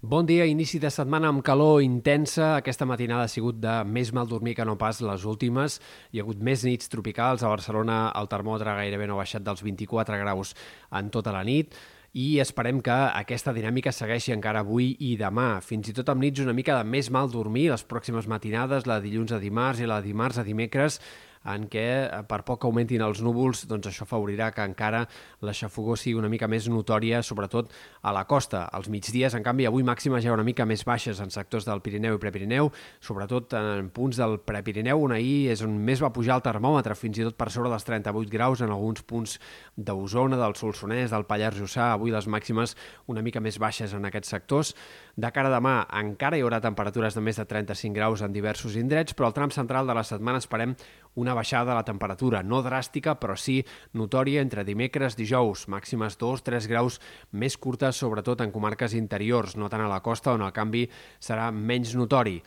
Bon dia, inici de setmana amb calor intensa. Aquesta matinada ha sigut de més mal dormir que no pas les últimes. Hi ha hagut més nits tropicals. A Barcelona el termòmetre gairebé no ha baixat dels 24 graus en tota la nit i esperem que aquesta dinàmica segueixi encara avui i demà. Fins i tot amb nits una mica de més mal dormir, les pròximes matinades, la de dilluns a dimarts i la de dimarts a dimecres, en què eh, per poc que augmentin els núvols, doncs això favorirà que encara la xafogó sigui una mica més notòria, sobretot a la costa. Als migdies, en canvi, avui màximes ja una mica més baixes en sectors del Pirineu i Prepirineu, sobretot en punts del Prepirineu, on ahir és on més va pujar el termòmetre, fins i tot per sobre dels 38 graus en alguns punts d'Osona, del Solsonès, del Pallars Jussà, avui les màximes una mica més baixes en aquests sectors. De cara a demà encara hi haurà temperatures de més de 35 graus en diversos indrets, però al tram central de la setmana esperem una baixada de la temperatura, no dràstica, però sí notòria entre dimecres i dijous, màximes 2-3 graus més curtes, sobretot en comarques interiors, no tant a la costa, on el canvi serà menys notori.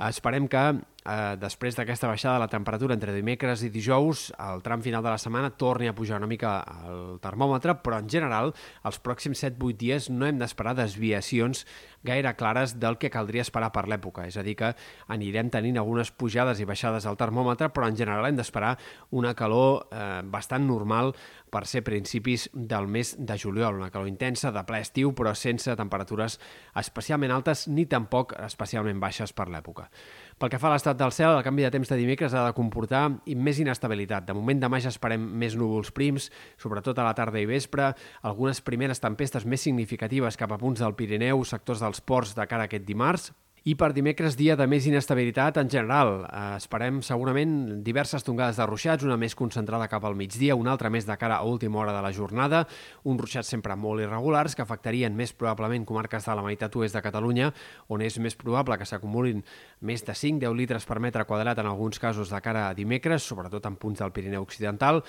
Esperem que eh, després d'aquesta baixada de la temperatura entre dimecres i dijous, el tram final de la setmana torni a pujar una mica el termòmetre, però en general els pròxims 7-8 dies no hem d'esperar desviacions gaire clares del que caldria esperar per l'època. És a dir, que anirem tenint algunes pujades i baixades al termòmetre, però en general hem d'esperar una calor eh, bastant normal per ser principis del mes de juliol, una calor intensa, de ple estiu, però sense temperatures especialment altes ni tampoc especialment baixes per l'època. Pel que fa a l'estat del cel, el canvi de temps de dimecres ha de comportar més inestabilitat. De moment demà ja esperem més núvols prims, sobretot a la tarda i vespre, algunes primeres tempestes més significatives cap a punts del Pirineu, sectors dels ports de cara a aquest dimarts, i per dimecres, dia de més inestabilitat en general. Eh, esperem segurament diverses tongades de ruixats, una més concentrada cap al migdia, una altra més de cara a última hora de la jornada, uns ruixats sempre molt irregulars que afectarien més probablement comarques de la meitat oest de Catalunya, on és més probable que s'acumulin més de 5-10 litres per metre quadrat en alguns casos de cara a dimecres, sobretot en punts del Pirineu Occidental,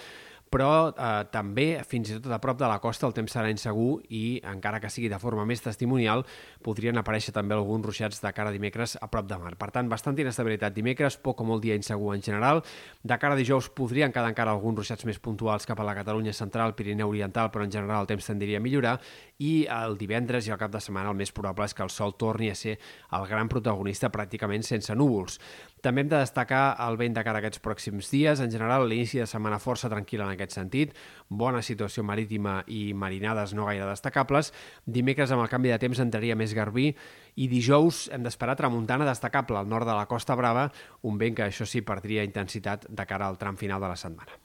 però eh, també, fins i tot a prop de la costa, el temps serà insegur i, encara que sigui de forma més testimonial, podrien aparèixer també alguns ruixats de cara a dimecres a prop de mar. Per tant, bastant inestabilitat dimecres, poc o molt dia insegur en general. De cara a dijous podrien quedar encara alguns ruixats més puntuals cap a la Catalunya central, Pirineu Oriental, però en general el temps tendiria a millorar i el divendres i el cap de setmana el més probable és que el sol torni a ser el gran protagonista pràcticament sense núvols. També hem de destacar el vent de cara a aquests pròxims dies. En general, l'inici de setmana força tranquil en aquest sentit. Bona situació marítima i marinades no gaire destacables. Dimecres, amb el canvi de temps, entraria més garbí i dijous hem d'esperar tramuntana destacable al nord de la Costa Brava, un vent que això sí perdria intensitat de cara al tram final de la setmana.